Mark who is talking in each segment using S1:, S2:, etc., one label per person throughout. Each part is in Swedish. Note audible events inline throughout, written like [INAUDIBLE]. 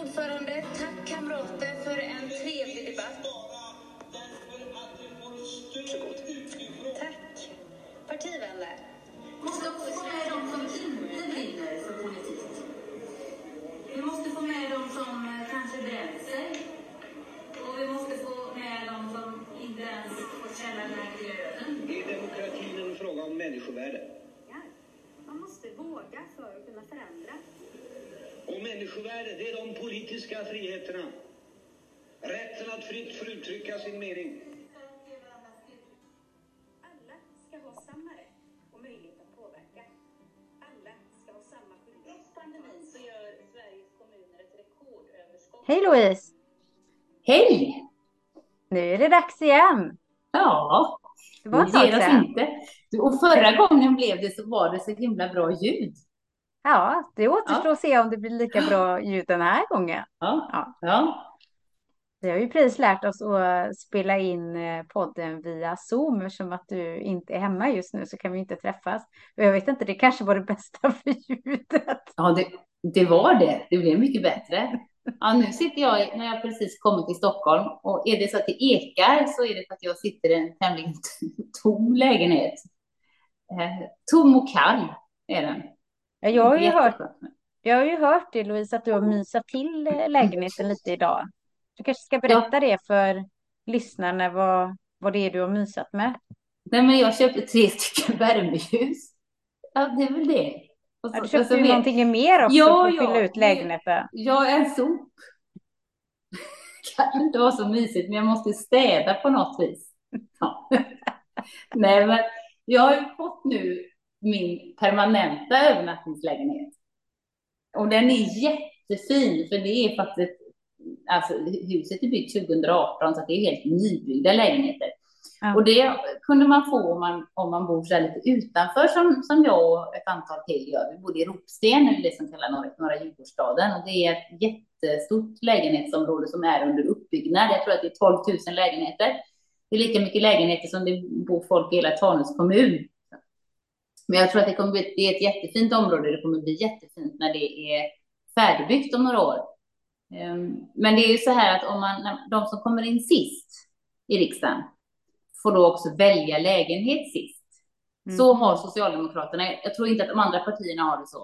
S1: ordförande. Tack kamrater för en trevlig debatt. Tack. Partivänner.
S2: måste också få med de som inte brinner för politik. Vi måste få med de som eh, kanske bränt sig. Och vi måste få med de som inte ens får känna den här glöden.
S3: Är demokratin en fråga om människovärde?
S1: Man måste våga för att kunna förändra.
S3: Och människovärde, det är de politiska friheterna. Rätten att fritt få uttrycka sin mening.
S1: Alla ska ha samma rätt och möjlighet att påverka. Alla ska ha samma skyldighet. Trots pandemin så gör Sveriges kommuner ett rekordöverskott.
S4: Hej Louise!
S5: Hej!
S4: Nu är det dags igen.
S5: Ja,
S4: Det var ett tag sedan.
S5: inte. Och förra gången blev det så var det så himla bra ljud.
S4: Ja, det återstår att se om det blir lika bra ljud den här gången.
S5: Ja,
S4: Ja.
S5: ja.
S4: Vi har ju precis lärt oss att spela in eh, podden via Zoom eftersom att du inte är hemma just nu så kan vi inte träffas. Och jag vet inte, det kanske var det bästa [LAUGHS] för ljudet.
S5: ja det, det var det. Det blev mycket bättre. Ja, nu sitter jag, när jag precis kommit till Stockholm, och är det så att det ekar så är det för att jag sitter i en tämligen [LAUGHS] tom lägenhet. Eh, tom och kall är den.
S4: Ja, Jag har ju hört, jag har ju hört det Louise att du har mysat till eh, lägenheten lite idag. Du kanske ska berätta det för lyssnarna vad, vad det är du har mysat med.
S5: Nej, men jag köpte tre stycken [LAUGHS] värmeljus. Ja, det är väl det. Och
S4: Ja, du
S5: och
S4: köpte ju någonting mer också
S5: Ja,
S4: för att
S5: ja,
S4: fylla ut lägenheten.
S5: Jag är en sop. [LAUGHS] Kan inte vara så mysigt, men jag måste städa på något vis. Ja. [LAUGHS] Nej, men jag har ju fått nu min permanenta övernattningslägenhet. Och den är jättefin, för det är faktiskt, alltså huset är byggt 2018, så det är helt nybyggda lägenheter.
S4: Ja.
S5: Och det kunde man få om man, om man bor så lite utanför som, som jag och ett antal till gör. Vi bodde i Ropsten, eller det som kallas norra, norra Djurgårdsstaden. Och det är ett jättestort lägenhetsområde som är under uppbyggnad. Jag tror att det är 12 000 lägenheter. Det är lika mycket lägenheter som det bor folk i hela Tanums kommun. Men jag tror att det kommer bli, det är ett jättefint område. Det kommer bli jättefint när det är färdigbyggt om några år. Ehm, Men det är ju så här att om man, de som kommer in sist i riksdagen får då också välja lägenhet sist.
S4: Mm.
S5: Så har Socialdemokraterna, jag tror inte att de andra partierna har det så.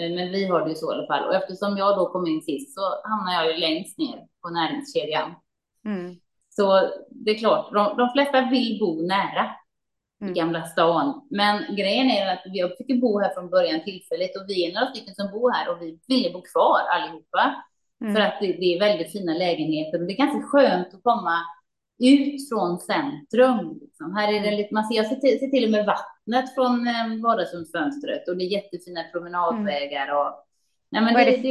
S5: Eh, Men vi har det ju så i alla fall. Och eftersom jag då kom in sist så hamnar jag ju längst ner på näringskedjan.
S4: Mm.
S5: Så det är klart, de, de flesta vill bo nära
S4: Mm.
S5: i Gamla stan. Men grejen är att jag fick bo här från början tillfälligt och vi är några stycken som bor här och vi ville bo kvar allihopa.
S4: Mm.
S5: För att det, det är väldigt fina lägenheter och det är ganska skönt att komma ut från centrum. Liksom. Här är det lite, man ser, jag ser till, ser till och med vattnet från eh, vardagsrumsfönstret och det är jättefina promenadvägar och Nej, men
S4: Vad är
S5: det,
S4: det-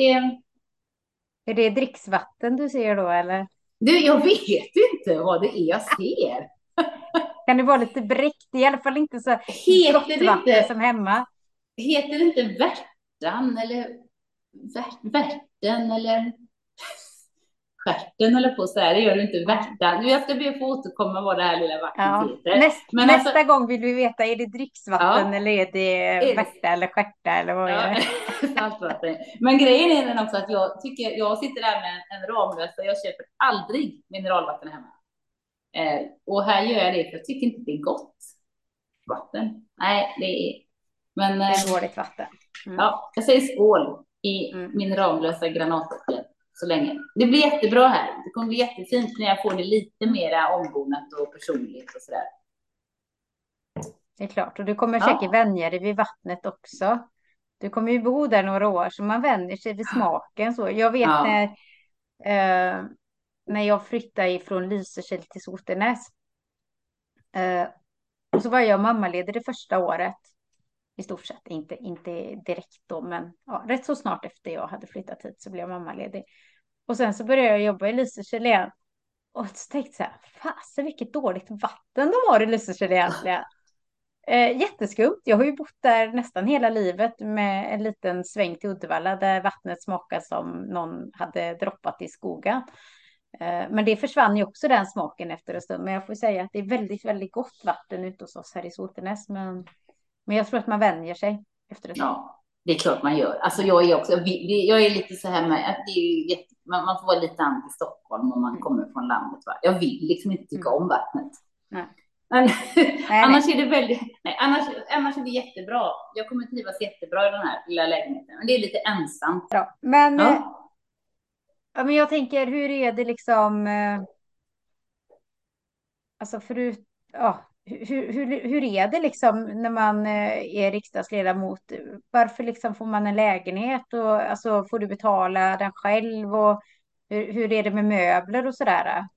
S5: det,
S4: Är det dricksvatten du ser då eller?
S5: du, jag vet inte vad det är jag ser.
S4: Kan det vara lite bräckt? Det är i alla fall inte så
S5: Heter
S4: gott
S5: det
S4: vatten
S5: inte,
S4: som hemma.
S5: heter det inte Värtan eller Värt, Värten eller Stjärten eller på så här, det gör du inte Värtan. Nu jag ska be att få återkomma vad det här lilla vattnet
S4: Ja.
S5: heter.
S4: Näst,
S5: Men
S4: nästa
S5: alltså-
S4: gång vill vi veta, är det dricksvatten
S5: Ja.
S4: eller är det
S5: det-
S4: värta eller stjärta eller vad är
S5: Ja,
S4: det? [LAUGHS]
S5: saltvatten. Men grejen är den också att jag tycker, jag sitter där med en, en Ramlösa, jag köper aldrig mineralvatten hemma. Eh, och här gör jag det för jag tycker inte det är gott vatten. Nej, det är, men
S4: Det
S5: eh,
S4: är dåligt vatten.
S5: ja, jag säger skål i
S4: Mm.
S5: min Ramlösa granatäpple så länge. Det blir jättebra här. Det kommer bli jättefint när jag får det lite mera ombonat och personligt och sådär.
S4: Det är klart. Och du kommer
S5: Ja.
S4: säkert vänja dig vid vattnet också. Du kommer ju bo där några år så man vänjer sig vid [LAUGHS] smaken. Så jag vet
S5: Ja.
S4: när, eh, när jag flyttade ifrån Lysekil till Sotenäs. Eh, och så var jag mammaledig det första året. I stort sett, inte, inte direkt då, men ja, rätt så snart efter jag hade flyttat hit så blev jag mammaledig. Och sen så började jag jobba i Lysekil igen. Och så tänkte jag så här, fasen vilket dåligt vatten de har i Lysekil egentligen. Eh, jätteskumt. Jag har ju bott där nästan hela livet med en liten sväng till Uddevalla där vattnet smakar som någon hade droppat i skogen. Eh, men det försvann ju också den smaken efter en stund. Men jag får säga att det är väldigt, väldigt gott vatten ute hos oss här i Sotenäs. Men, men jag tror att man vänjer sig efter ett tag.
S5: Ja, Det är klart man gör. Alltså jag är också, jag är lite så här med att det är jätte, man, man får vara lite anti Stockholm om man mm. kommer från landet. Va? Jag vill liksom inte tycka mm. om vattnet. Nej. Men, nej, annars nej. är det väldigt, nej, annars, annars är det jättebra. Jag kommer trivas jättebra i den här lilla lägenheten. Men det är lite ensamt.
S4: Bra. Men, ja. Ja. men jag tänker, hur är det liksom? Eh, alltså förut, ja, hur, hur, hur är det liksom när man eh, är riksdagsledamot? Varför liksom får man en lägenhet och alltså får du betala den själv och hur, hur är det med möbler och sådär?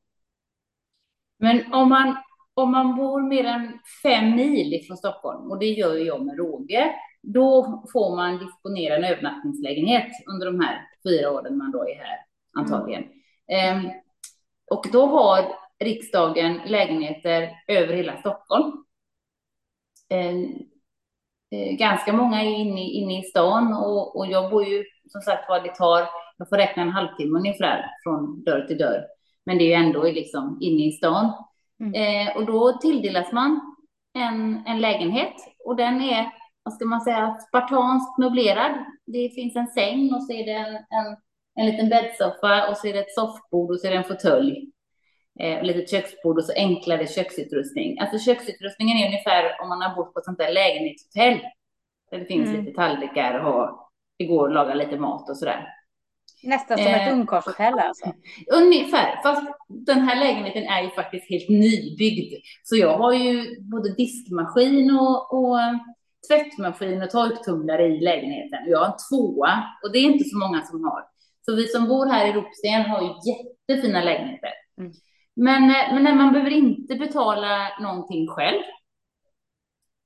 S5: Men om man, om man bor mer än fem mil från Stockholm, och det gör jag med råge, då får man disponera en övernattningslägenhet under de här fyra åren man då är här, antagligen. Mm. Um, och då har riksdagen lägenheter över hela Stockholm. Eh, eh, ganska många är inne, inne i stan och, och jag bor ju som sagt vad det tar, jag får räkna en halvtimme ungefär från dörr till dörr. Men det är ju ändå liksom inne i stan. Mm. Eh, och då tilldelas man en, en lägenhet och den är, vad ska man säga, spartanskt möblerad. Det finns en säng och så är det en, en, en liten bäddsoffa och så är det ett soffbord och så är det en fåtölj eh, litet köksbord och så enklare köksutrustning. Alltså köksutrustningen är ungefär om man har bott på ett sånt där lägenhetshotell. Där det finns mm. lite tallrikar och det går att laga lite mat och sådär.
S4: Nästan som eh, ett ungkarlshotell alltså?
S5: Ungefär, fast den här lägenheten är ju faktiskt helt nybyggd. Så jag har ju både diskmaskin och, och tvättmaskin och torktumlare i lägenheten. Jag har en tvåa och det är inte så många som har. Så vi som bor här i Ropsten har ju jättefina lägenheter. Mm. Men, eh, men man behöver inte betala någonting själv.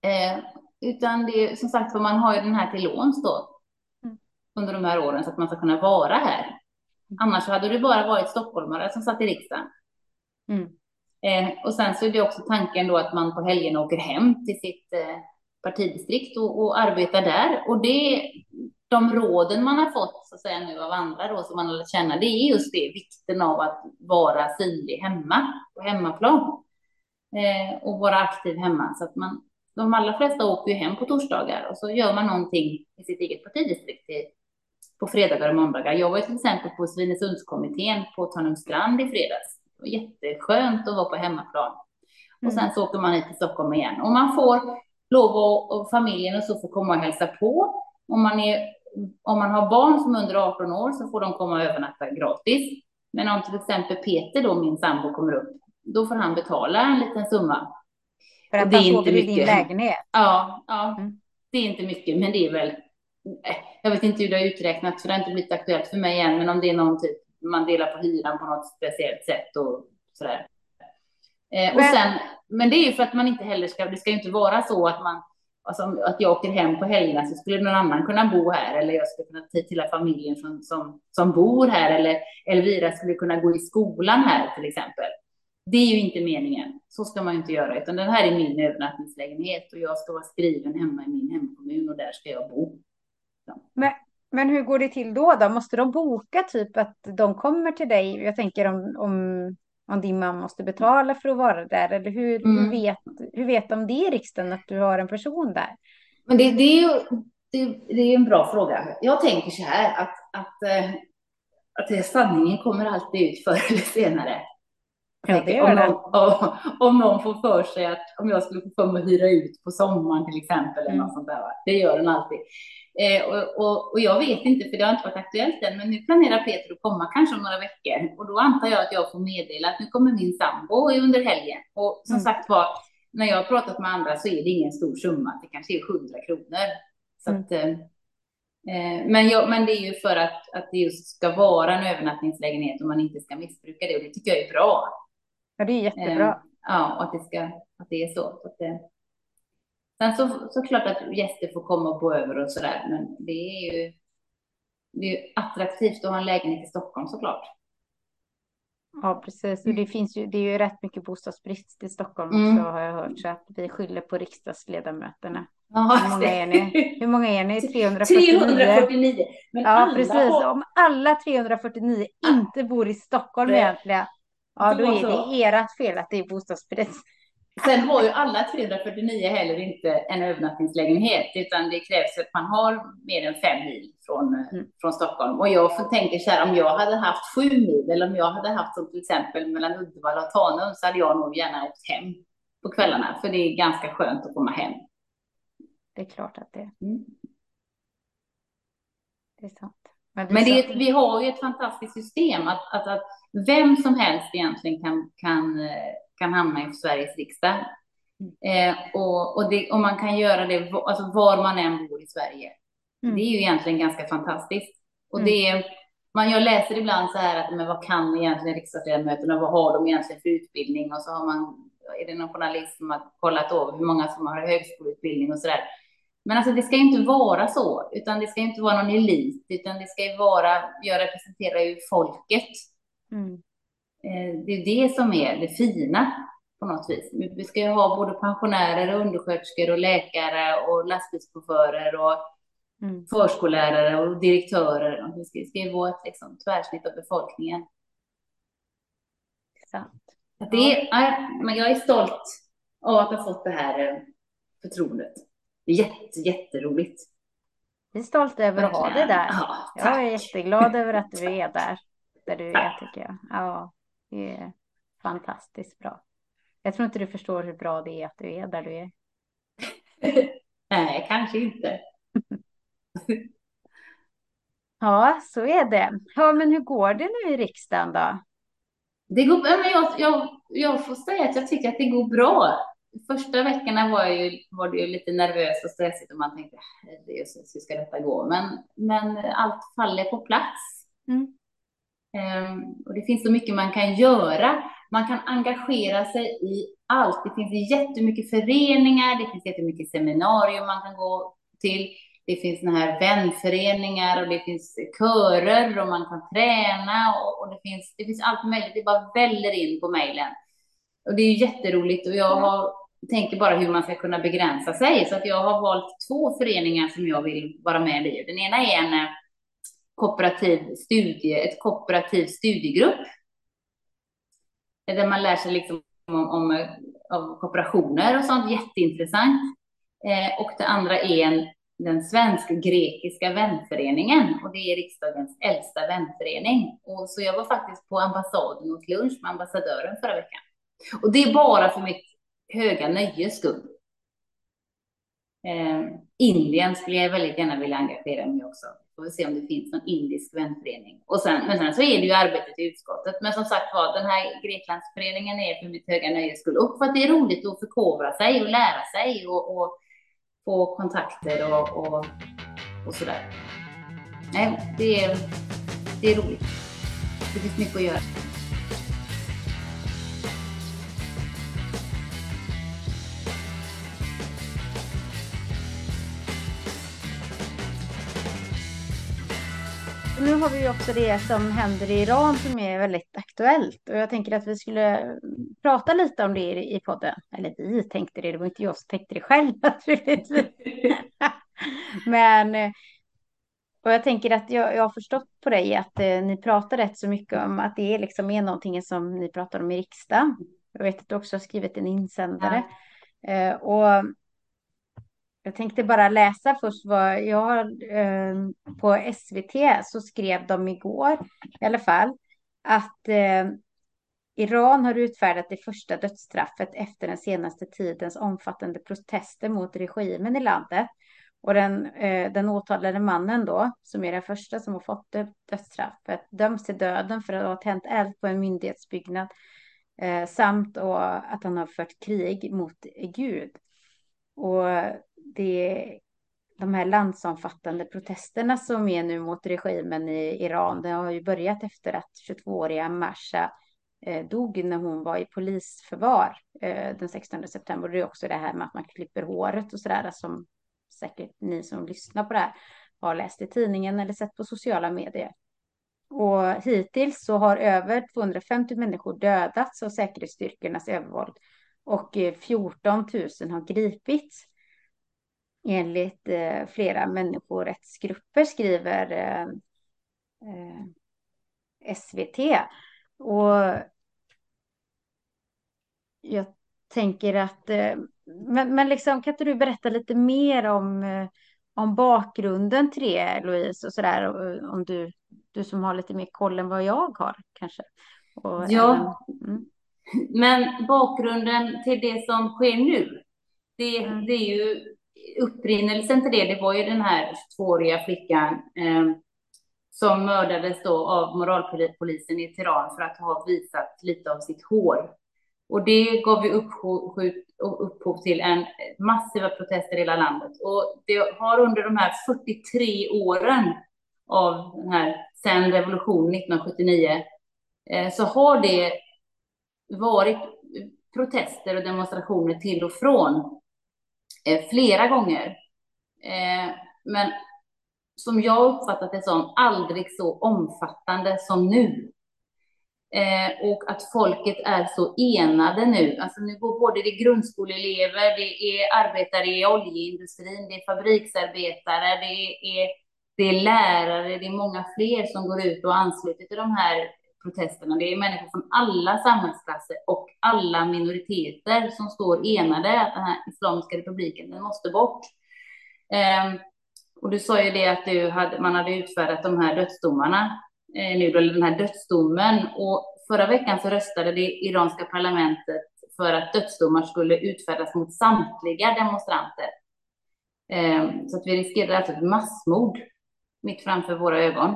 S5: Eh, utan det är som sagt för man har ju den här till låns då mm. under de här åren så att man ska kunna vara här. Mm. Annars hade det bara varit stockholmare som satt i riksdagen. Mm. Eh, och sen så är det också tanken då att man på helgen åker hem till sitt eh, partidistrikt och, och, arbetar där. Och det, de råden man har fått så att säga, nu av andra då, som man har lärt känna, det är just det, vikten av att vara synlig hemma, på hemmaplan. Eh, och vara aktiv hemma. Så att man, de allra flesta åker ju hem på torsdagar och så gör man någonting i sitt eget partidistrikt på fredagar och måndagar. Jag var till exempel på Svinesundskommittén på Tanumstrand i fredags. Det var jätteskönt att vara på hemmaplan. Och sen så åker man hit till Stockholm igen. Och man får lov och, och familjen och så får komma och hälsa på. Om man är om man har barn som är under 18 år så får de komma och övernatta gratis. Men om till exempel Peter, då, min sambo, kommer upp, då får han betala en liten summa.
S4: För att han sover i din lägenhet?
S5: Ja, ja mm. det är inte mycket, men det är väl... Jag vet inte hur det har uträknats, för det har inte blivit aktuellt för mig än, men om det är någon typ, man delar på hyran på något speciellt sätt och sådär. Eh, och sen, men det är ju för att man inte heller ska, det ska ju inte vara så att man alltså, att jag åker hem på helgerna så skulle någon annan kunna bo här eller jag skulle kunna ta till familjen som, som, som bor här eller Elvira skulle kunna gå i skolan här till exempel. Det är ju inte meningen. Så ska man ju inte göra, utan den här är min övernattningslägenhet och jag ska vara skriven hemma i min hemkommun och där ska jag bo.
S4: Men, men hur går det till då, då? Måste de boka typ att de kommer till dig? Jag tänker om, om om din mamma måste betala för att vara där? Eller hur, mm. hur, vet, hur vet de det i riksdagen att du har en person där?
S5: Men det, det är ju det, det, är en bra fråga. Jag tänker så här att, att, eh, att, att sanningen kommer alltid ut förr eller senare. Ja, det om, någon, om, någon får för sig att om jag skulle få för mig att hyra ut på sommaren till exempel, eller mm. något sånt där, det gör den alltid. Eh, och, och, och, jag vet inte, för det har inte varit aktuellt än, men nu planerar Peter att komma kanske om några veckor. Och då antar jag att jag får meddela att nu kommer min sambo under helgen. Och som mm. sagt var, när jag har pratat med andra så är det ingen stor summa, det kanske är 100 kronor. Så mm. att, eh, eh, men, jag, men det är ju för att, att det just ska vara en övernattningslägenhet och man inte ska missbruka det. Och det tycker jag är bra.
S4: Ja, det är jättebra. Eh,
S5: ja, och att det, ska, att det är så. så att, eh, Sen så, så klart att gäster får komma och bo över och sådär, men det är ju det är attraktivt att ha en lägenhet i Stockholm såklart.
S4: Ja, precis. Och det mm. finns ju, det är ju rätt mycket bostadsbrist i Stockholm också mm. har jag hört, så att vi skyller på riksdagsledamöterna. Ja, Hur många är ni? Hur många är ni? [LAUGHS] 349?
S5: 349.
S4: Men ja, precis. Har... Om alla 349 inte bor i Stockholm det... egentligen, ja, då är det ert fel att det är bostadsbrist.
S5: Sen har ju alla 349 heller inte en övernattningslägenhet, utan det krävs att man har mer än fem mil från, mm. från Stockholm. Och jag tänker så här, om jag hade haft sju mil, eller om jag hade haft som till exempel mellan Uddevalla och Tanum, så hade jag nog gärna åkt hem på kvällarna, för det är ganska skönt att komma hem.
S4: Det är klart att det är. Mm. Det är sant.
S5: Men, det, Men det är, vi har ju ett fantastiskt system att, att, att vem som helst egentligen kan, kan eh, kan hamna i Sveriges riksdag. Eh, och, och, det, och, man kan göra det alltså var man än bor i Sverige. Mm. Det är ju egentligen ganska fantastiskt. Och mm. det man, jag läser ibland så här att men vad kan egentligen riksdagsledamöterna, vad har de egentligen för utbildning? Och så har man, är det någon journalist som har kollat över hur många som har högskoleutbildning och så där. Men alltså det ska ju inte vara så, utan det ska inte vara någon elit, utan det ska ju vara, jag representerar ju folket. Mm. Eh, det är det som är det fina på något vis. Vi ska ju ha både pensionärer, och undersköterskor och läkare och lastbilschaufförer och mm. förskollärare och direktörer. Det ska, ska ju vara ett liksom, tvärsnitt av befolkningen.
S4: Sant.
S5: Det är, men jag är stolt av att ha fått det här eh, förtroendet. Jätte, jätteroligt.
S4: Vi är stolta över att ha det där. Ja, jag är jätteglad över att du är [LAUGHS] där, där du är tycker jag. Ja. Det är fantastiskt bra. Jag tror inte du förstår hur bra det är att du är där du är. [LAUGHS]
S5: Nej, kanske inte. [LAUGHS]
S4: ja, så är det. Ja, men hur går det nu i riksdagen då?
S5: Det går, men jag, jag, jag får säga att jag tycker att det går bra. Första veckorna var, ju, var det ju lite nervöst och stressigt och man tänkte hur ska detta gå? Men, men allt faller på plats. Mm. Ehm, och det finns så mycket man kan göra. Man kan engagera sig i allt. Det finns jättemycket föreningar, det finns jättemycket seminarier man kan gå till. Det finns såna här vänföreningar och det finns körer och man kan träna och, och, det, finns, det finns allt möjligt. Det bara väller in på mejlen. Och det är jätteroligt och jag har, tänker bara hur man ska kunna begränsa sig. Så att jag har valt två föreningar som jag vill vara med i. Den ena är en eh, kooperativ studie, ett kooperativ studiegrupp. Där man lär sig liksom om, om, eh, om kooperationer och sånt, jätteintressant. Eh, och det andra är en, den svensk-grekiska vänföreningen och det är riksdagens äldsta vänförening. Och så jag var faktiskt på ambassaden och lunch med ambassadören förra veckan. Och det är bara för mitt höga nöjes skull. Eh, Indien skulle jag väldigt gärna vilja engagera mig också. Får vi se om det finns någon indisk vänförening. Och sen, men sen så är det ju arbetet i utskottet. Men som sagt var, den här Greklandsföreningen är för mitt höga nöjes skull. Och för att det är roligt att förkovra sig och lära sig och, och få kontakter och, och, och sådär. Nej, det är, det är roligt. Det finns mycket att göra.
S4: Nu har vi ju också det som händer i Iran som är väldigt aktuellt. Och jag tänker att vi skulle prata lite om det i podden. Eller vi tänkte det, det var inte jag som tänkte det själv [LAUGHS] naturligtvis. [LAUGHS] Men och jag tänker att jag, jag har förstått på dig att eh, ni pratar rätt så mycket om att det liksom är någonting som ni pratar om i riksdagen. Jag vet att du också har skrivit en insändare. Ja. Eh, och jag tänkte bara läsa först vad jag har eh, på SVT så skrev de igår i alla fall att eh, Iran har utfärdat det första dödsstraffet efter den senaste tidens omfattande protester mot regimen i landet. Och den, eh, den åtalade mannen då, som är den första som har fått dödsstraffet, döms till döden för att ha tänt eld på en myndighetsbyggnad eh, samt att han har fört krig mot Gud. Och det, de här landsomfattande protesterna som är nu mot regimen i Iran, det har ju börjat efter att 22-åriga Masha eh, dog när hon var i polisförvar eh, den 16 september. Det är också det här med att man klipper håret och sådär som säkert ni som lyssnar på det här har läst i tidningen eller sett på sociala medier. Och hittills så har över 250 människor dödats av säkerhetsstyrkornas övervåld och 14 000 har gripits enligt eh, flera människorättsgrupper, skriver eh, eh, SVT. Och jag tänker att, eh, men, men liksom, kan inte du berätta lite mer om, eh, om bakgrunden till det, Louise, och sådär, om du, du som har lite mer koll än vad jag har kanske? Och
S5: ja, mm. Men bakgrunden till det som sker nu, det, mm. det är ju upprinnelsen till det, det var ju den här tvååriga flickan eh, som mördades då av moralpolisen i Teheran för att ha visat lite av sitt hår. Och det gav ju upphov, upphov till en massiva protester i hela landet. Och det har under de här 43 åren av den här, sen revolutionen 1979, eh, så har det varit protester och demonstrationer till och från eh, flera gånger. Eh, men som jag uppfattat det som, aldrig så omfattande som nu. Eh, och att folket är så enade nu. Alltså nu går både det grundskoleelever, det är arbetare i oljeindustrin, det är fabriksarbetare, det är, det är lärare, det är många fler som går ut och ansluter till de här protesterna. Det är människor från alla samhällsklasser och alla minoriteter som står enade att den här Islamiska republiken, den måste bort. Eh, och du sa ju det att du hade, man hade utfärdat de här dödsdomarna eh, nu, eller den här dödsdomen. Och förra veckan så röstade det iranska parlamentet för att dödsdomar skulle utfärdas mot samtliga demonstranter. Eh, så att vi riskerar alltså ett massmord mitt framför våra ögon.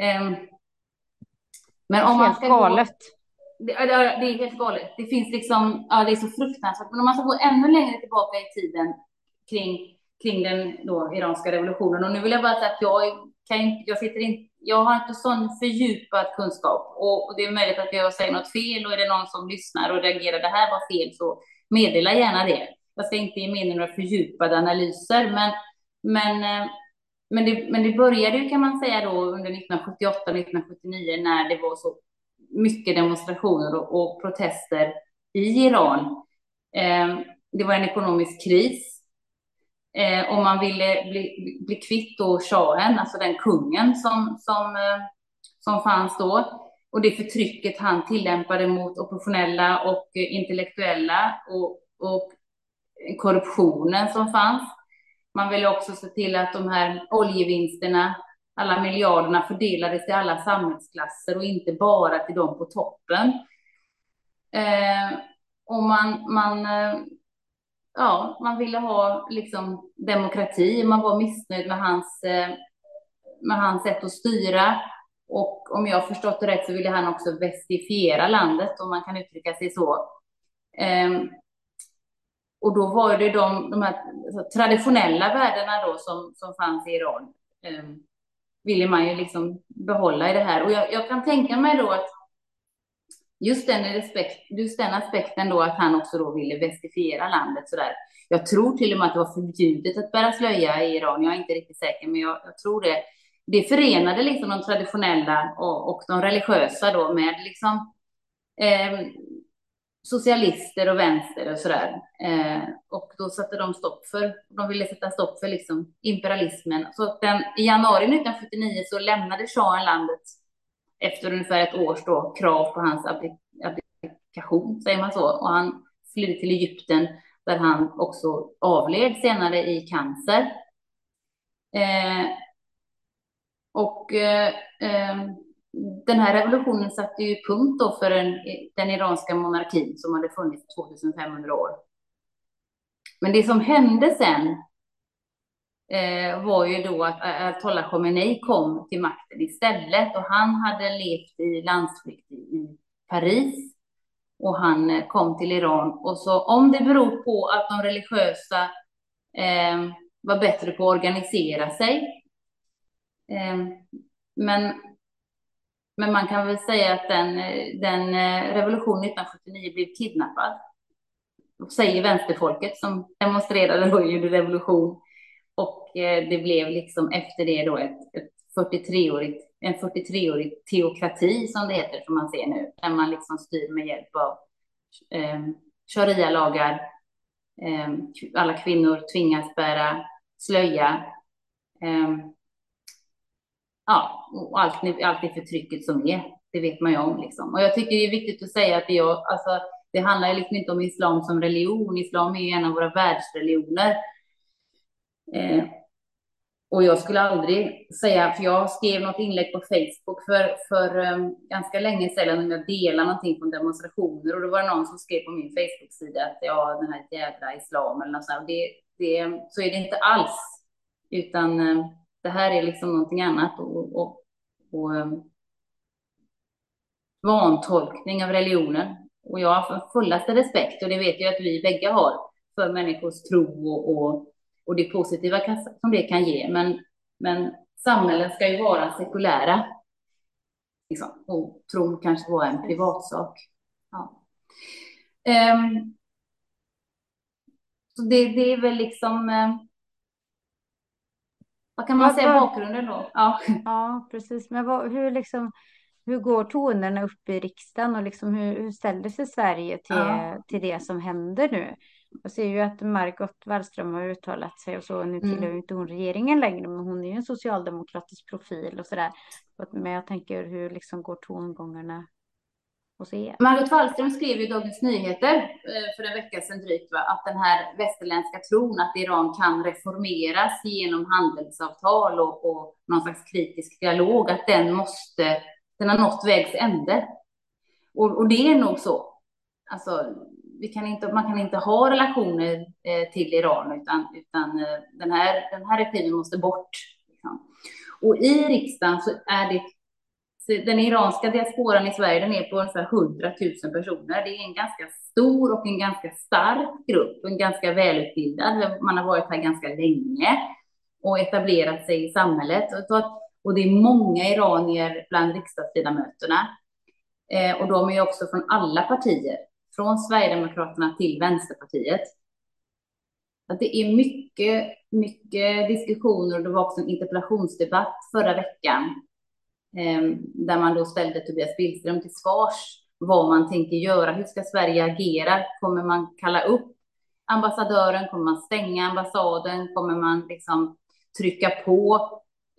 S5: Eh,
S4: men om man ska galet.
S5: Gå, det, det, är helt galet. Det finns liksom, ja, det är så fruktansvärt. Men om man ska gå ännu längre tillbaka i tiden kring kring den då, iranska revolutionen. Och nu vill jag bara säga att jag, kan, jag, sitter in, jag har inte sån fördjupad kunskap och, och, det är möjligt att jag säger något fel och är det någon som lyssnar och reagerar det här var fel så meddela gärna det. Jag ska inte ge mig in i några fördjupade analyser, men, men, eh, men, det, men det började ju kan man säga då under 1978, 1979 när det var så mycket demonstrationer och, och protester i Iran. Eh, det var en ekonomisk kris Eh, och man ville bli, bli kvitt då shahen, alltså den kungen som, som, eh, som fanns då. Och det förtrycket han tillämpade mot oppositionella och eh, intellektuella och, och korruptionen som fanns. Man ville också se till att de här oljevinsterna, alla miljarderna fördelades till alla samhällsklasser och inte bara till dem på toppen. Eh, och man, man eh, ja, man ville ha liksom demokrati. Man var missnöjd med hans, eh, med hans sätt att styra. Och om jag har förstått det rätt så ville han också västifiera landet, om man kan uttrycka sig så. Eh, och då var det de, de här alltså, traditionella värdena då som, som fanns i Iran. Um, ville man ju liksom behålla i det här. Och jag, jag kan tänka mig då att just den, respekt, just den aspekten då att han också då ville västifiera landet sådär. Jag tror till och med att det var förbjudet att bära slöja i Iran. Jag är inte riktigt säker, men jag, jag tror det. Det förenade liksom de traditionella och, och de religiösa då med liksom eh, socialister och vänster och sådär. Eh, och då satte de stopp för, de ville sätta stopp för liksom imperialismen. Så den, i januari 1979 så lämnade shahen landet efter ungefär ett års då, krav på hans abdikation, säger man så. Och han flydde till Egypten där han också avled senare i cancer. Eh, och eh, eh, den här revolutionen satte ju punkt då för den, den iranska monarkin som hade funnits 2500 år. Men det som hände sen eh, var ju då att Ayatollah Khomeini kom till makten istället och han hade levt i landsflykt i Paris och han eh, kom till Iran. Och så om det beror på att de religiösa eh, var bättre på att organisera sig. Eh, men, men man kan väl säga att den, den eh, revolutionen 1979 blev kidnappad. Säger vänsterfolket som demonstrerade då gjorde revolution och eh, det blev liksom efter det då ett, ett 43-årigt, en 43-årig teokrati som det heter, som man ser nu, där man liksom styr med hjälp av eh, sharia-lagar. Eh, alla kvinnor tvingas bära slöja. Eh, ja, och allt, allt det förtrycket som är, det vet man ju om. Liksom. Och jag tycker det är viktigt att säga att jag, alltså, det handlar liksom inte om islam som religion. Islam är en av våra världsreligioner. Eh, och jag skulle aldrig säga, för jag skrev något inlägg på Facebook för, för um, ganska länge sedan om jag delade någonting från demonstrationer och då var det någon som skrev på min Facebook-sida att ja, den här jävla islam eller något sånt. Det, det, så är det inte alls, utan um, det här är liksom någonting annat och, och, och um, vantolkning av religionen. Och jag har fullaste respekt, och det vet jag att vi bägge har, för människors tro och, och, och det positiva som det kan ge. Men, men samhällen ska ju vara sekulära. Liksom, och tron kanske var en privatsak. Ja. Um, så det, det är väl liksom... Uh, vad kan man vad, säga bakgrunden då?
S4: Ja, ja precis. Men vad, hur liksom hur går tonerna upp i riksdagen och liksom hur, hur ställer sig Sverige till, ja. till det som händer nu? Jag ser ju att Margot Wallström har uttalat sig och så. Nu tillhör mm. inte hon regeringen längre, men hon är ju en socialdemokratisk profil och så där. Men jag tänker hur liksom går tongångarna hos er?
S5: Margot Wallström skrev i Dagens Nyheter eh, för en vecka sedan drygt va, att den här västerländska tron att Iran kan reformeras genom handelsavtal och, och någon slags kritisk dialog, att den måste den har nått vägs ände. Och, och, det är nog så. Alltså, vi kan inte, man kan inte ha relationer eh, till Iran, utan, utan eh, den, här, den här regimen måste bort. Liksom. Och i riksdagen så är det den iranska diasporan i Sverige den är på ungefär 100 000 personer. Det är en ganska stor och en ganska stark grupp, en ganska välutbildad. Man har varit här ganska länge och etablerat sig i samhället. Och det är många iranier bland riksdagsledamöterna. Eh, och de är också från alla partier, från Sverigedemokraterna till Vänsterpartiet. Att det är mycket, mycket diskussioner och det var också en interpellationsdebatt förra veckan Ehm, där man då ställde Tobias Billström till svars vad man tänker göra. Hur ska Sverige agera? Kommer man kalla upp ambassadören? Kommer man stänga ambassaden? Kommer man liksom trycka på?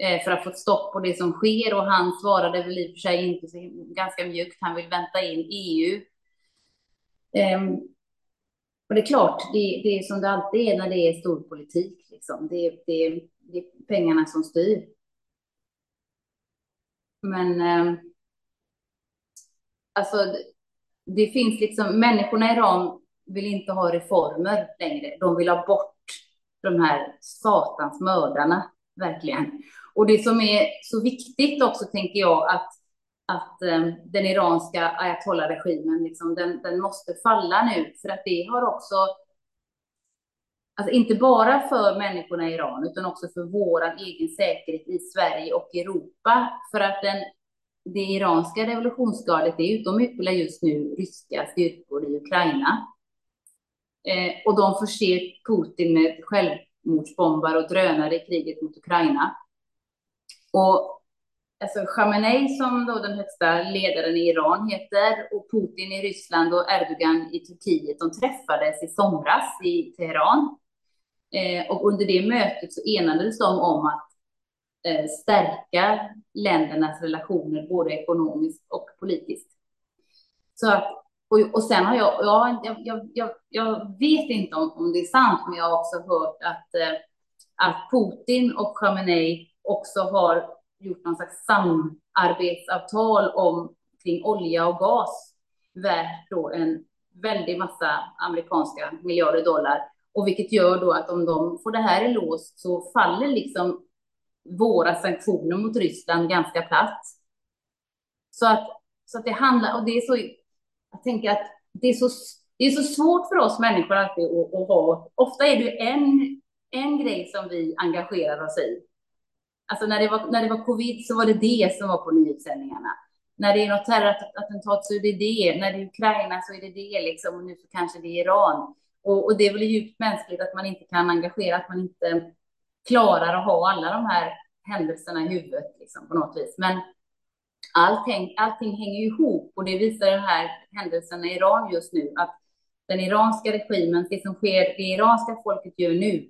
S5: Eh, för att få stopp på det som sker och han svarade väl i och för sig inte så ganska mjukt. Han vill vänta in EU. Ehm, och det är klart, det, det, är som det alltid är när det är storpolitik. Liksom. Det, det, det är pengarna som styr. Men eh, alltså, det, finns liksom människorna i Iran vill inte ha reformer längre. De vill ha bort de här satans mördarna, verkligen. Och det som är så viktigt också, tänker jag, att, att eh, den iranska ayatollah-regimen, liksom, den, den måste falla nu, för att det har också Alltså inte bara för människorna i Iran, utan också för vår egen säkerhet i Sverige och Europa. För att den, det iranska revolutionsgardet, det de utbildar just nu ryska styrkor i Ukraina. Eh, och de förser Putin med självmordsbombar och drönare i kriget mot Ukraina. Och alltså Khamenei som då den högsta ledaren i Iran heter och Putin i Ryssland och Erdogan i Turkiet, de träffades i somras i Teheran. Eh, och under det mötet så enades de om att eh, stärka ländernas relationer både ekonomiskt och politiskt. Så att, och, och sen har jag, jag, jag, jag, jag vet inte om, om det är sant, men jag har också hört att, eh, att Putin och Khamenei också har gjort någon slags samarbetsavtal om kring olja och gas värt då en väldig massa amerikanska miljarder dollar. Och vilket gör då att om de får det här i lås så faller liksom våra sanktioner mot Ryssland ganska platt. Så att, så att det handlar, och det är så, jag tänker att det är så, det är så svårt för oss människor alltid att, att ha, ofta är det en, en grej som vi engagerar oss i Alltså när det, var, när det var covid så var det det som var på nyhetssändningarna. När det är något terrorattentat så är det det. När det är Ukraina så är det det liksom. Och nu så kanske det är Iran. Och, och det är väl djupt mänskligt att man inte kan engagera, att man inte klarar att ha alla de här händelserna i huvudet liksom, på något vis. Men allting, allting hänger ihop och det visar den här händelsen i Iran just nu. Att den iranska regimen, det som sker, det iranska folket gör nu,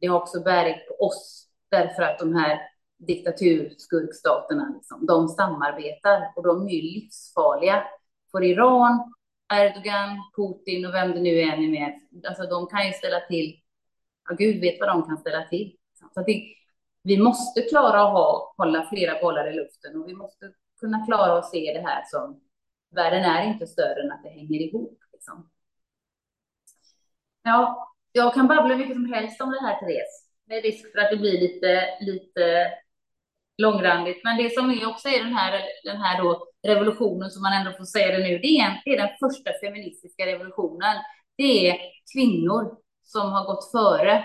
S5: det har också bäring på oss Därför att de här diktaturskurkstaterna, liksom, de samarbetar och de är livsfarliga. För Iran Erdogan, Putin och vem det nu än är med, alltså de kan ju ställa till, ja, Gud vet vad de kan ställa till. Så det, vi måste klara att ha, hålla flera bollar i luften och vi måste kunna klara att se det här som världen är inte större än att det hänger ihop. Liksom. Ja, jag kan babbla mycket som helst om det här, Therese, med risk för att det blir lite, lite långrandigt. Men det som är också är den här, den här då revolutionen, som man ändå får säga det nu, det är, det är den första feministiska revolutionen. Det är kvinnor som har gått före.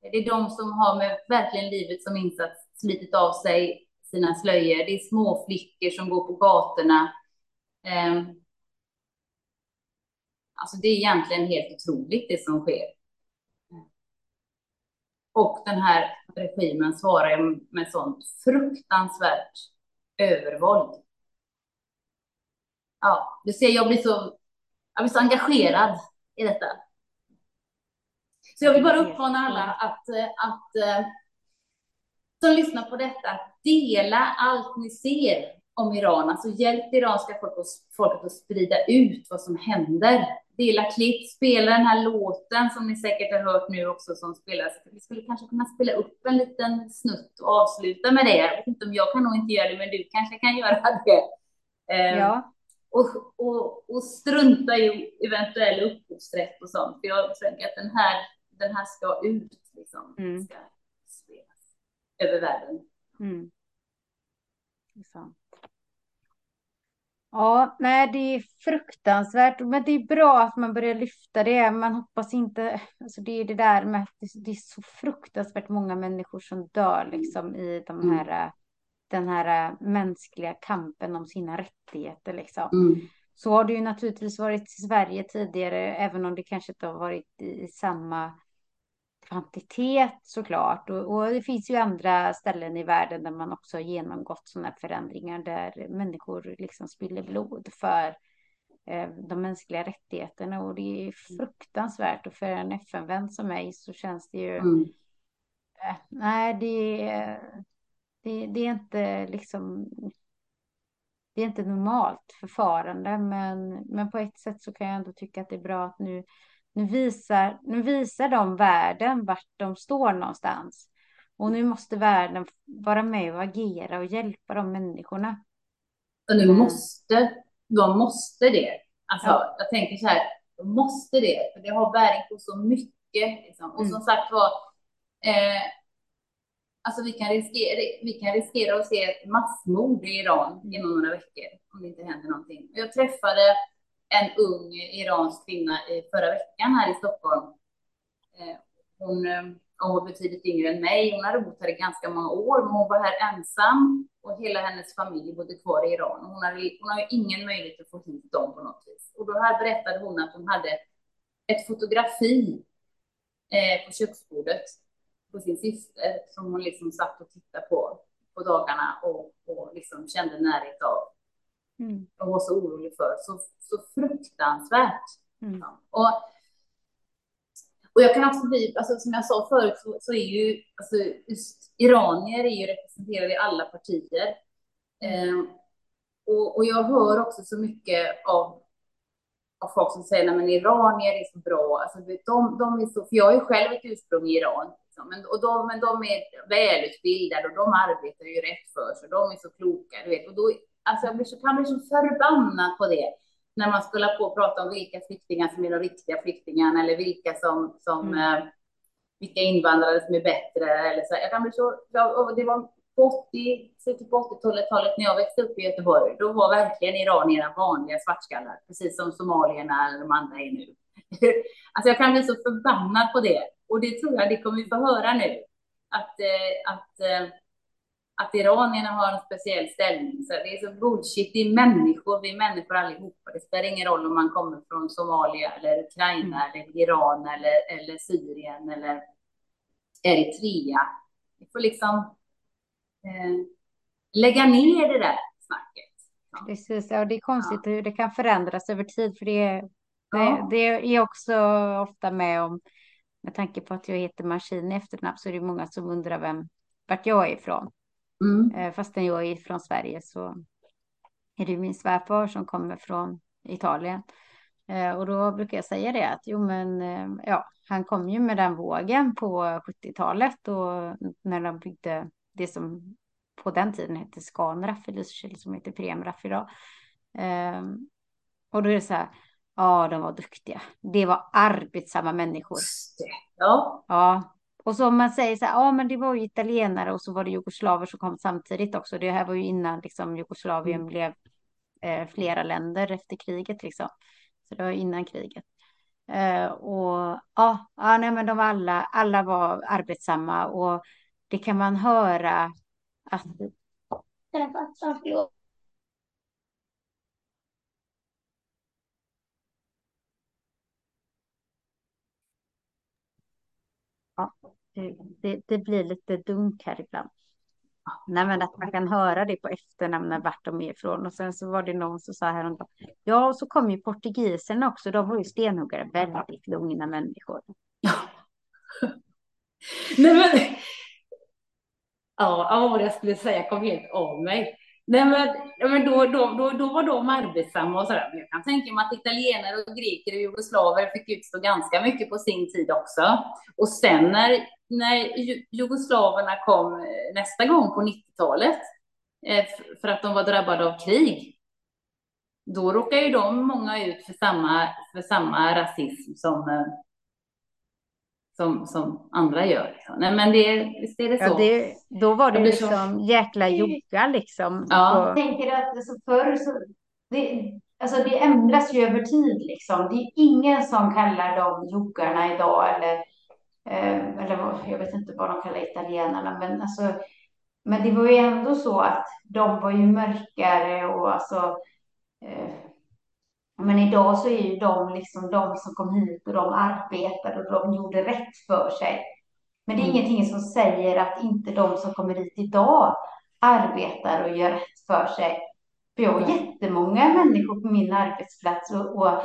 S5: Det är de som har med verkligen livet som insats slitit av sig sina slöjor. Det är små flickor som går på gatorna. Ehm, alltså det är egentligen helt otroligt det som sker. Och den här regimen svarar med sånt fruktansvärt övervåld. Ja, du ser, jag blir så, jag blir så engagerad i detta. Så jag vill bara uppmana alla att, att, att som lyssnar på detta, dela allt ni ser om Iran. Alltså hjälp iranska folket att sprida ut vad som händer. Dela klipp, spela den här låten som ni säkert har hört nu också som spelas. Vi skulle kanske kunna spela upp en liten snutt och avsluta med det. Jag vet inte om jag kan nog inte göra det, men du kanske kan göra det.
S4: Ehm, ja.
S5: Och, och, och strunta i eventuell upphovsrätt och sånt. För jag tänker att den här, den här ska ut. Liksom. Mm. Ska spelas över världen. Mm.
S4: Det är sant. Ja, nej, det är fruktansvärt, men det är bra att man börjar lyfta det. Man hoppas inte, alltså det är det där med att det är så fruktansvärt många människor som dör liksom i de mm. här, den här mänskliga kampen om sina rättigheter liksom. Mm. Så har det ju naturligtvis varit i Sverige tidigare, även om det kanske inte har varit i samma kvantitet såklart. Och, och, det finns ju andra ställen i världen där man också har genomgått sådana förändringar där människor liksom spiller blod för eh, de mänskliga rättigheterna och det är fruktansvärt och för en FN-vän som mig så känns det ju mm. eh, nej det, det, det är inte liksom det är inte normalt förfarande men, men på ett sätt så kan jag ändå tycka att det är bra att nu nu visar, nu visar de världen vart de står någonstans. Och nu måste världen vara med och agera och hjälpa de människorna.
S5: Och nu måste, de måste det. Alltså, ja. jag tänker så här, de måste det, för det har bäring på så mycket. Liksom. Och mm. som sagt var, eh, alltså vi kan, riskera, vi kan riskera att se ett massmord i Iran inom några veckor om det inte händer någonting. Jag träffade en ung iransk kvinna i förra veckan här i Stockholm. Eh, hon, eh, hon var betydligt yngre än mig. Hon hade bott här i ganska många år, men hon var här ensam och hela hennes familj bodde kvar i Iran. Hon hade, hon ingen möjlighet att få hit dem på något vis. Och då här berättade hon att hon hade ett fotografi eh, på köksbordet på sin syster som hon liksom satt och tittade på på dagarna och, och liksom kände närhet av. Mm. Och var så orolig för. Så, så fruktansvärt. Mm. Och, och jag kan också bli, alltså, som jag sa förut, så, så är ju alltså, just iranier är ju representerade i alla partier. Eh, och, och jag hör också så mycket av, av folk som säger att iranier är så bra. Alltså, de, de är så, för jag ju själv ett ursprung i Iran. Liksom, men, och de, men de är välutbildade och de arbetar ju rätt för sig. De är så kloka, du vet. Och då, alltså jag blir så, kan bli så förbannad på det. När man skulle på och prata om vilka flyktingar som är de riktiga flyktingarna eller vilka som, som mm. eh, vilka invandrare som är bättre. Eller så. Jag kan bli så, det var på 80, slutet på 80-talet när jag växte upp i Göteborg, då var verkligen iranierna vanliga svartskallar, precis som somalierna eller de andra är nu. [LAUGHS] alltså jag kan bli så förbannad på det. Och det tror jag det kommer vi få höra nu. Att, eh, att eh, att iranierna har en speciell ställning. Så det är så bullshit. Det är människor, vi är människor allihopa. Det spelar ingen roll om man kommer från Somalia eller Ukraina mm. eller Iran eller, eller Syrien eller Eritrea. Vi får liksom eh, lägga ner det där snacket.
S4: Precis, ja, det är konstigt ja. hur det kan förändras över tid, för det, ja. det, det är också ofta med om, med tanke på att jag heter Maskin i efternamn, så är det många som undrar vem, vart jag är ifrån. Mm. Eh, fastän jag är från Sverige så är det min svärfar som kommer från Italien.
S6: Eh, och då brukar jag säga det att jo men eh, ja, han kom ju med den vågen på 70-talet och när de byggde det som på den tiden hette Scanraff i Lysekil som heter Premraff idag. Och då är det så här, ja de var duktiga. Det var arbetsamma människor.
S5: Ja.
S6: Ja, och så om man säger så här, ja men det var ju italienare och så var det jugoslaver som kom samtidigt också. Det här var ju innan liksom Jugoslavien mm. blev eh, flera länder efter kriget liksom. Så det var innan kriget. Eh, och ja, ja nej, men de var alla, alla var arbetsamma och det kan man höra att Ja, det, det blir lite dunk här ibland. Nej, men att man kan höra det på efternamnen vart de är ifrån. Och sen så var det någon som sa häromdagen. Ja, och så kom ju portugiserna också. De var ju stenhuggare, väldigt lugna människor.
S5: Ja. Nej, men. Ja, vad var det jag skulle säga? Jag kom helt av mig. Nej, men, men då, då, då, då var de arbetsamma och sådär. Men jag kan tänka mig att italienare och greker och jugoslaver fick utstå ganska mycket på sin tid också. Och sen när när jugoslaverna kom eh, nästa gång på 90-talet, eh, för att de var drabbade av krig, då råkar ju de många ut för samma, för samma rasism som, eh, som, som andra gör. Nej, men det, visst är det så.
S6: Ja, det, då var det liksom så... jäkla jogga liksom.
S5: Ja.
S4: Jag tänker att alltså, förr så, det, alltså det ändras ju över tid liksom. Det är ingen som kallar dem joggarna idag eller eller jag vet inte vad de kallar italienarna, men alltså, men det var ju ändå så att de var ju mörkare och alltså, eh, men idag så är ju de liksom de som kom hit och de arbetade och de gjorde rätt för sig. Men det är mm. ingenting som säger att inte de som kommer hit idag arbetar och gör rätt för sig. För jag har jättemånga människor på min arbetsplats och, och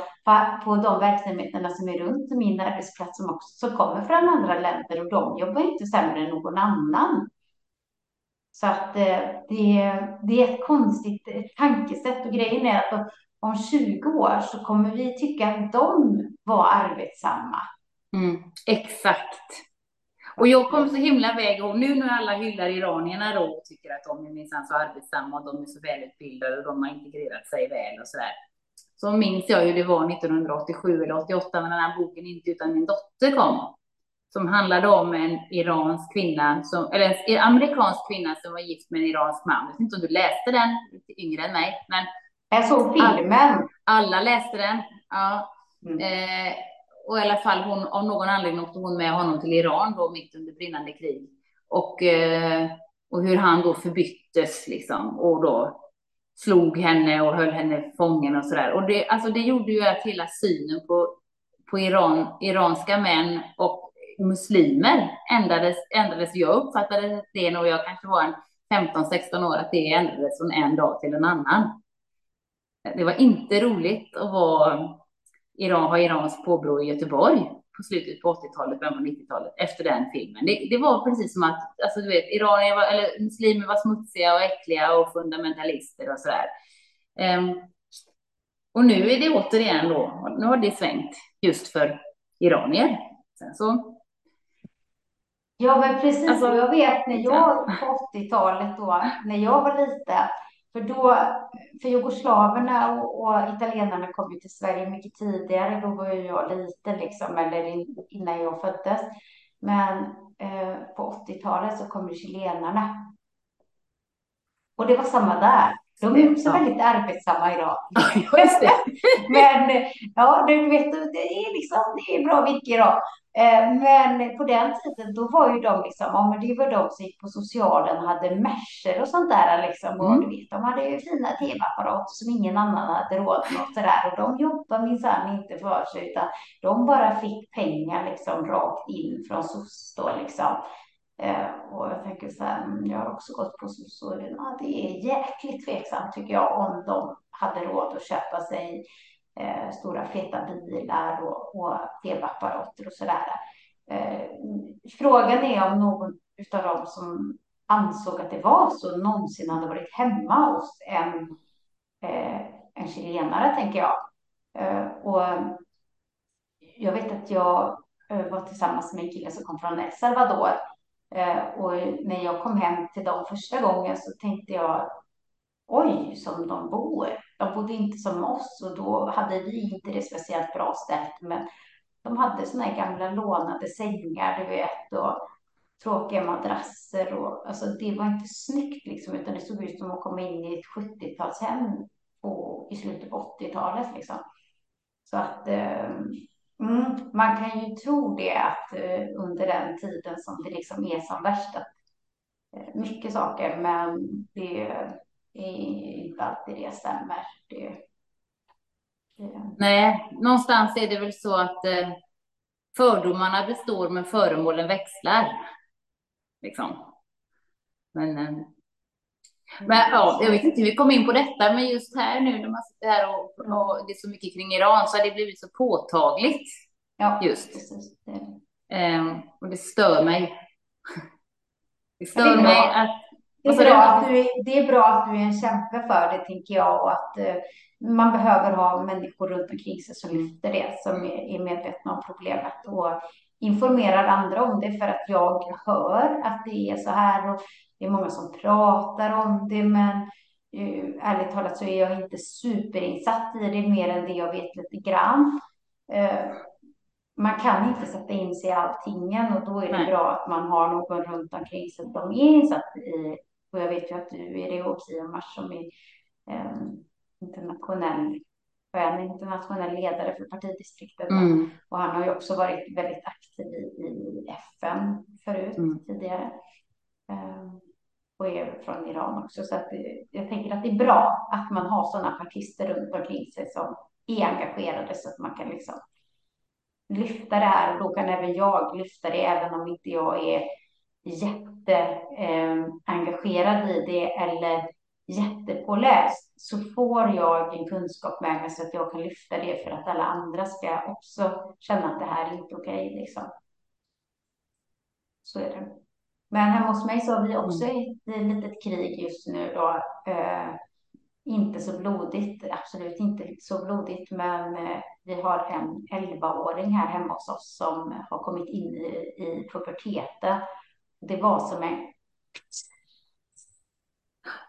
S4: på de verksamheterna som är runt min arbetsplats som också som kommer från andra länder och de jobbar inte sämre än någon annan. Så att eh, det, det är ett konstigt tankesätt och grejen är att om 20 år så kommer vi tycka att de var arbetsamma.
S5: Mm, exakt. Och jag kom så himla väg och nu när alla hyllar iranierna då och tycker att de är minsann så arbetsamma och de är så välutbildade och de har integrerat sig väl och så där. Så minns jag hur det var 1987 eller 88 när den här boken Inte utan min dotter kom. Som handlade om en iransk kvinna, som, eller en amerikansk kvinna som var gift med en iransk man. Jag vet inte om du läste den, lite yngre än mig. Men
S4: jag såg filmen.
S5: Alla, alla läste den. Ja. Mm. Eh, och i alla fall hon, av någon anledning åkte hon med honom till Iran då mitt under brinnande krig. Och, eh, och hur han då förbyttes liksom och då slog henne och höll henne fången och sådär. Och det, alltså det gjorde ju att hela synen på, på Iran, iranska män och muslimer ändrades, ändrades. Jag uppfattade det när jag kanske var en 15-16 år, att det ändrades från en dag till en annan. Det var inte roligt att vara Iran har Irans påbrå i Göteborg på slutet på 80-talet, början på 90-talet, efter den filmen. Det, det, var precis som att, alltså du vet, iranier var, eller muslimer var smutsiga och äckliga och fundamentalister och sådär. Um, och nu är det återigen då, nu har det svängt just för iranier. Sen så.
S4: Ja, men precis. Alltså, jag vet när jag på 80-talet då, när jag var liten, för då, för jugoslaverna och, och italienarna kom ju till Sverige mycket tidigare. Då var ju jag liten liksom, eller innan jag föddes. Men eh, på 80-talet så kom ju chilenarna. Och det var samma där. De är också ja. väldigt arbetsamma idag. [LAUGHS] Men ja, du vet, det är liksom, det är bra virke idag. Eh, men på den tiden, då var ju de liksom, ja men det var de som gick på socialen och hade merser och sånt där liksom. Och mm. du vet, de hade ju fina tv-apparater som ingen annan hade råd med och sådär. Och de jobbade minsann inte för sig, utan de bara fick pengar liksom rakt in från SOS då liksom. Eh, och jag tänker så här, mm, jag har också gått på SOS och ja, det är jäkligt tveksamt tycker jag om de hade råd att köpa sig eh, stora feta bilar och, och tv-apparater och sådär. Eh, frågan är om någon av dem som ansåg att det var så någonsin hade varit hemma hos en, eh, en chilenare, tänker jag. Eh, och jag vet att jag eh, var tillsammans med en kille som kom från El Salvador. Eh, och när jag kom hem till dem första gången så tänkte jag, oj, som de bor. De bodde inte som oss och då hade vi inte det speciellt bra ställt. Men de hade såna här gamla lånade sängar, du vet, och tråkiga madrasser. Och, alltså, det var inte snyggt, liksom, utan det såg ut som att komma in i ett 70-talshem i slutet på 80-talet. Liksom. Så att eh, mm, man kan ju tro det att eh, under den tiden som det liksom är som värst, att eh, mycket saker, men det inte alltid det stämmer. Det,
S5: det... Nej, någonstans är det väl så att eh, fördomarna består men föremålen växlar. Liksom. Men eh, men ja, jag vet inte hur vi kom in på detta, men just här nu när man sitter här och, och det är så mycket kring Iran så har det blivit så påtagligt. Ja, just. Precis. Um, och det stör mig. Det stör
S4: det
S5: mig att...
S4: Det är, bra att du är, det är bra att du är en kämpe för det, tänker jag, och att uh, man behöver ha människor runt omkring sig som lyfter det, som är, är medvetna om problemet och informerar andra om det, för att jag hör att det är så här och det är många som pratar om det, men uh, ärligt talat så är jag inte superinsatt i det mer än det jag vet lite grann. Uh, man kan inte sätta in sig i alltingen och då är det Nej. bra att man har någon runt omkring sig som är insatt i. Och jag vet ju att du är det också, Mars, som är eh, internationell en internationell ledare för partidistriktet. Mm. Och han har ju också varit väldigt aktiv i, i FN förut, mm. tidigare. Um, och är från Iran också. Så att, jag tänker att det är bra att man har sådana partister runt omkring sig som är engagerade så att man kan liksom lyfta det här och då kan även jag lyfta det även om inte jag är jätteengagerad eh, i det eller jättepåläst så får jag en kunskap med mig så att jag kan lyfta det för att alla andra ska också känna att det här är inte okej. Okay, liksom. Så är det. Men hemma hos mig så har vi också mm. ett litet krig just nu då. Eh, inte så blodigt, absolut inte så blodigt, men eh, vi har en 11-åring här hemma hos oss som har kommit in i, i puberteten. Det var som en...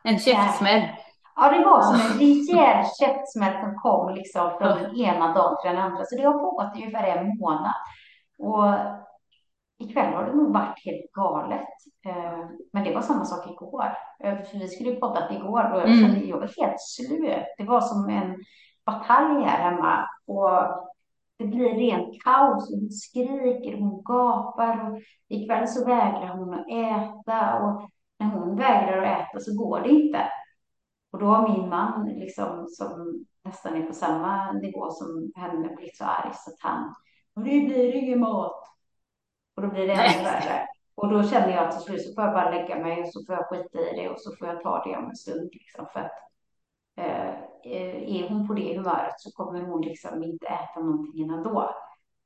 S5: En käftsmäll.
S4: Ja, det var som en rejäl käftsmäll som kom liksom från den ena dagen till den andra. Så det har pågått ungefär en månad. Och ikväll har det nog varit helt galet. Eh, men det var samma sak igår. Eh, för vi skulle ju poddat igår och jag mm. kände jag var helt slut. Det var som en batalj här hemma. Och det blir rent kaos. Hon skriker, hon gapar. Och ikväll så vägrar hon att äta. Och när hon vägrar att äta så går det inte. Och då har min man, liksom, som nästan är på samma nivå som henne, blivit så arg så att han, och det blir ingen mat. Och då blir det ännu värre. Och då känner jag att till slut så får jag bara lägga mig och så får jag skita i det och så får jag ta det om en stund. Liksom, för att eh, är hon på det humöret så kommer hon liksom inte äta någonting ändå.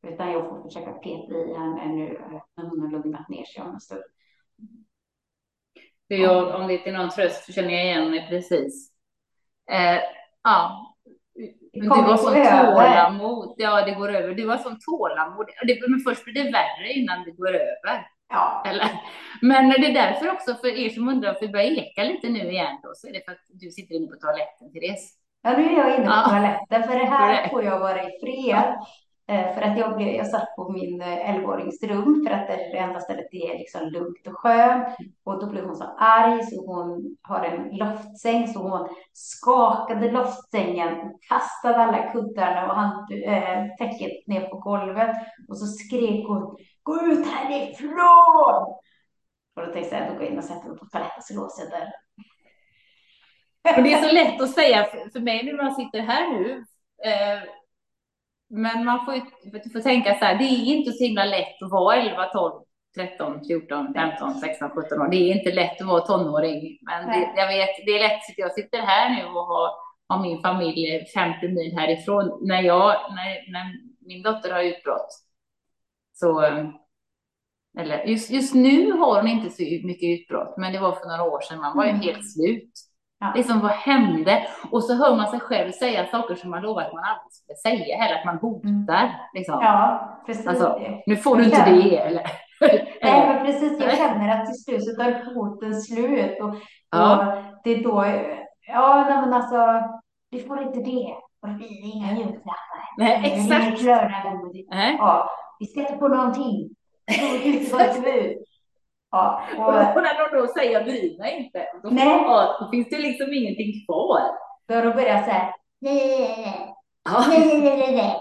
S4: Utan jag får försöka peta i henne nu när hon har lugnat ner sig om en stund.
S5: Jag, om det är någon tröst så känner jag igen mig precis. Eh, ja, men du var som tålamod. Ja, det går över. Du var som tålamod. men först blir det värre innan det går över. Ja. Eller? Men det är därför också, för er som undrar varför vi börjar eka lite nu igen då, så är det för att du sitter inne på toaletten, Therese.
S4: Ja, nu är jag inne på ja. toaletten, för det här får jag vara i fred. Eh, för att jag, blev, jag satt på min 11-årings eh, rum för att det enda stället är liksom lugnt och skönt. Och då blev hon så arg så hon har en loftsäng så hon skakade loftsängen och kastade alla kuddarna och hand, äh, täcket ner på golvet. Och så skrek hon Gå ut härifrån! Och då tänkte jag går jag in och sätter mig på toaletten så låser jag dörren.
S5: Och det är så lätt att säga för mig när man sitter här nu. Eh, men man får får tänka så här, det är inte så himla lätt att vara 11, 12, 13, 14, 15, 16, 17 år. Det är inte lätt att vara tonåring. Men det, jag vet, det är lätt. Jag sitter här nu och har, har min familj 50 mil härifrån. När, jag, när, när min dotter har utbrott. Så, eller just, just nu har hon inte så mycket utbrott, men det var för några år sedan. Man var ju mm. helt slut.
S4: Ja.
S5: Liksom vad hände? Och så hör man sig själv säga saker som man lovat att man aldrig skulle säga eller att man hotar. Liksom.
S4: Ja, precis.
S5: Alltså,
S4: det.
S5: nu får du inte det eller? [LAUGHS]
S4: Nej, men precis. Jag känner att till slut så tar hoten slut. Och,
S5: Ja.
S4: och det är då, ja, nej, men alltså, du får inte det. Och det blir inga julklappar.
S5: Nej,
S4: Det blir
S5: exakt.
S4: inget lördagsgodis.
S5: Nej.
S4: Ja, vi ska inte på någonting. Utförsförbud. Ja, och,
S5: när de då säger jag bryr mig inte, då,
S4: Nej.
S5: ja, då finns det liksom ingenting kvar.
S4: då då börjar jag så här. Nej, nej, nej.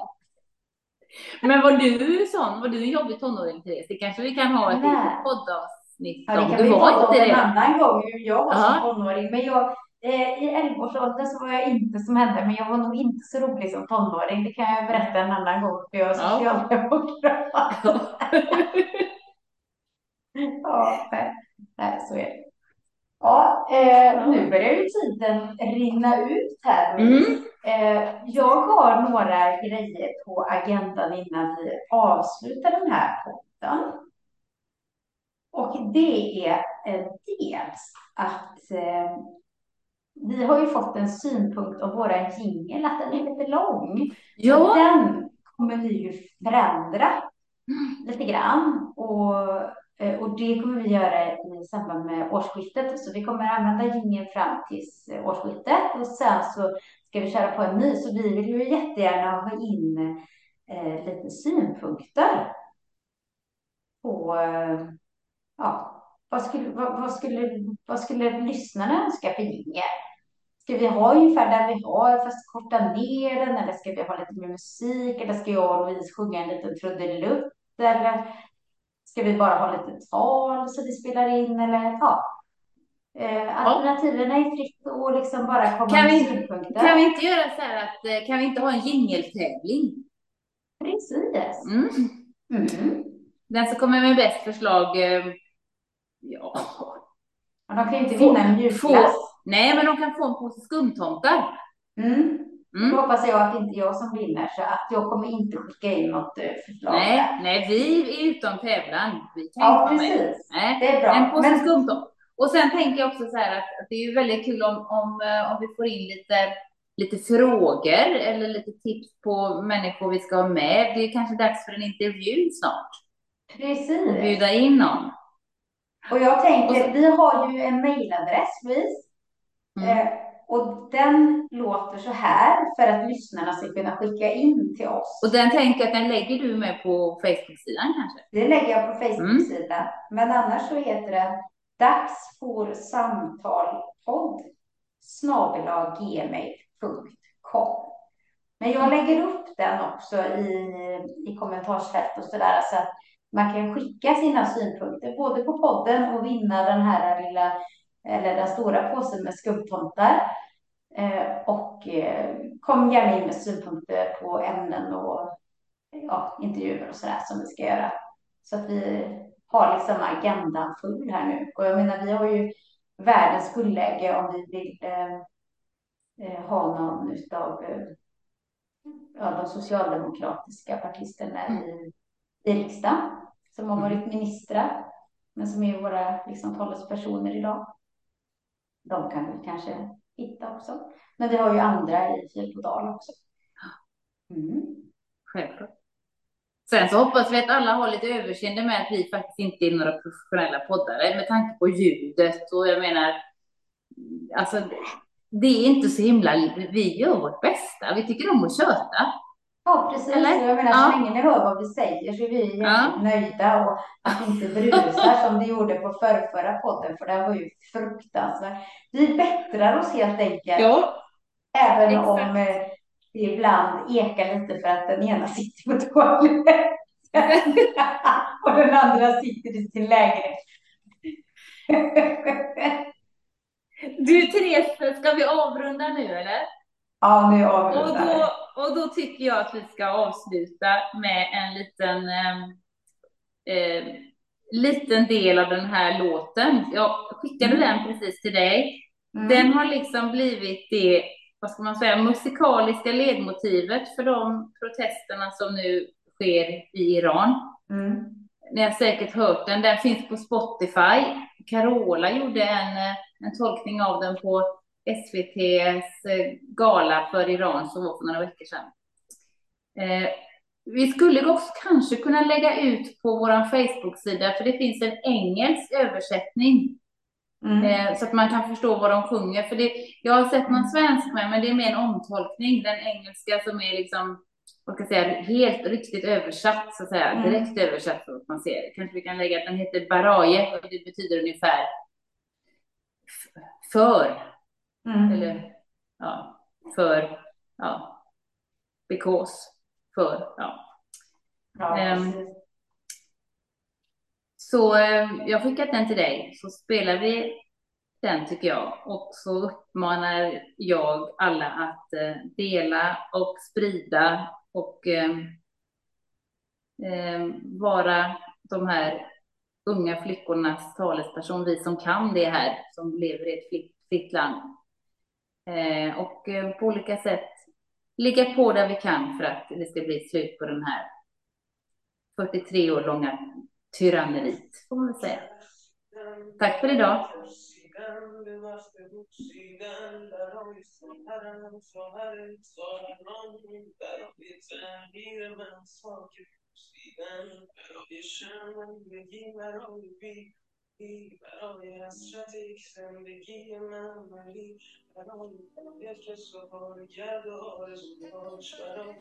S5: Men var du sån, var du en jobbig tonåring Therese? Det kanske vi kan ha ett litet poddavsnitt
S4: Ja, det
S5: om.
S4: kan vi om
S5: inte
S4: en annan gång hur jag var som tonåring. Men jag, eh, i 11-årsåldern så var jag inte som hände, men jag var nog inte så rolig som tonåring. Det kan jag berätta en annan gång, för jag är socialdemokrat. Ja, [LAUGHS] [LAUGHS] nej, nej, så är det. Ja, eh, nu börjar ju tiden rinna ut här.
S5: Mm.
S4: Eh, jag har några grejer på agendan innan vi avslutar den här podden. Och det är eh, dels att eh, vi har ju fått en synpunkt av våran jingel att den är lite lång. Så
S5: Ja,
S4: den kommer vi ju förändra lite grann. Och, Eh, och det kommer vi göra i samband med årsskiftet. Så vi kommer använda gingen fram tills eh, årsskiftet. Och sen så ska vi köra på en ny. Så vi vill ju jättegärna ha in eh, lite synpunkter på eh, ja, vad skulle, vad, vad, skulle, vad skulle lyssnarna önska för jingel? Ska vi ha ungefär där vi har fast korta ner den eller ska vi ha lite mer musik eller ska jag och Louise sjunga en liten trudelutt eller ska vi bara ha lite tal så vi spelar in eller ja. Eh, alternativen är fritt och liksom bara komma
S5: Kan
S4: med
S5: vi-
S4: synpunkter.
S5: kan vi inte göra så här att, eh, kan vi inte ha en jingeltävling?
S4: Precis.
S5: Mm.
S4: Mm.
S5: Den som kommer med bäst förslag, eh, ja.
S4: Och de kan ju inte
S5: Få-
S4: vinna en julklass.
S5: Nej, men de kan få en påse skumtomtar.
S4: Mm.
S5: Mm.
S4: Då hoppas jag att det inte är jag som vinner så att jag kommer inte skicka in något eh, förslag.
S5: Nej, nej, vi är utom tävlan. Vi kan
S4: Ja, precis.
S5: Nej.
S4: Det är bra.
S5: En påse
S4: Men-
S5: skumtomtar. Och sen tänker jag också så här att, att det är ju väldigt kul om, om, eh, om vi får in lite, lite frågor eller lite tips på människor vi ska ha med. Det är kanske dags för en intervju snart.
S4: Precis.
S5: Och bjuda in någon.
S4: Och jag tänker,
S5: Och så-
S4: vi har ju en mejladress, Louise.
S5: Mm.
S4: Eh, och den låter så här för att lyssnarna ska kunna skicka in till oss.
S5: Och den tänker att den lägger du med på Facebook-sidan kanske?
S4: Det lägger jag på Facebook-sidan. Men annars så heter den Dags för samtal podd gmail.com. Men jag lägger upp den också i, i kommentarsfält och sådär så att man kan skicka sina synpunkter både på podden och vinna den här lilla eller den stora påsen med skumtomtar. Eh, och eh, kom gärna in med synpunkter på ämnen och ja, intervjuer och sådär som vi ska göra. Så att vi har liksom agendan full här nu. Och jag menar, vi har ju världens guldläge om vi vill eh, eh, ha någon utav eh, ja, de socialdemokratiska partisterna i, i riksdagen som har varit ministrar, men som är våra liksom, talespersoner idag. De kan vi kanske hitta också. Men vi har ju andra i Fyrbodal också. Mm.
S5: Självklart. Sen så hoppas vi att alla har lite överseende med att vi faktiskt inte är några professionella poddare med tanke på ljudet och jag menar, alltså det är inte så himla, vi gör vårt bästa, vi tycker om att köta.
S4: Ja, precis.
S5: Eller?
S4: Jag menar,
S5: Ja.
S4: så länge ni hör vad vi säger så är vi
S5: Ja.
S4: nöjda och att inte brusar som det gjorde på förrförra podden, för den var ju fruktansvärd. Vi bättrar oss helt enkelt,
S5: Ja,
S4: även
S5: exakt.
S4: om eh, det ibland ekar lite för att den ena sitter på toaletten [LAUGHS] och den andra sitter i sin lägenhet.
S5: du Therese, ska vi avrunda nu eller?
S4: ja, nu avrundar vi.
S5: Och då tycker jag att vi ska avsluta med en liten, eh, eh, liten del av den här låten. Jag skickade
S4: Mm.
S5: den precis till dig.
S4: Mm.
S5: Den har liksom blivit det, vad ska man säga, musikaliska ledmotivet för de protesterna som nu sker i Iran.
S4: Mm.
S5: Ni har säkert hört den, den finns på Spotify. Carola gjorde en, eh, en tolkning av den på SVTs eh, gala för Iran som var för några veckor sedan. Eh, vi skulle också kanske kunna lägga ut på vår Facebook-sida, för det finns en engelsk översättning. Mm. Eh, så att man kan förstå vad de sjunger. För det, jag har sett någon svensk med, men det är mer en omtolkning. Den engelska som är liksom, vad ska jag säga, helt riktigt översatt, så att säga. Mm. Direkt översatt så att man ser. Kanske vi kan lägga att den heter Baraje, och det betyder ungefär för. Mm. Eller, ja, för, ja, because, för, ja. ja um, så um, jag skickat den till dig, så spelar vi den tycker jag. Och så uppmanar jag alla att uh, dela och sprida och um, vara de här unga flickornas talesperson, vi som kan det här, som lever i ett fritt land. Eh, och eh, på olika sätt ligga på där vi kan för att det ska bli slut på den här 43 år långa tyranneriet, får man väl säga. Tack för idag. برای برای حسرت یک زندگی من ولی برای یک سفارگرد آرزوهاش برای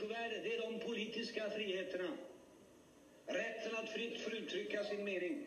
S3: människovärde, det är de politiska friheterna. Rätten att fritt få uttrycka sin mening.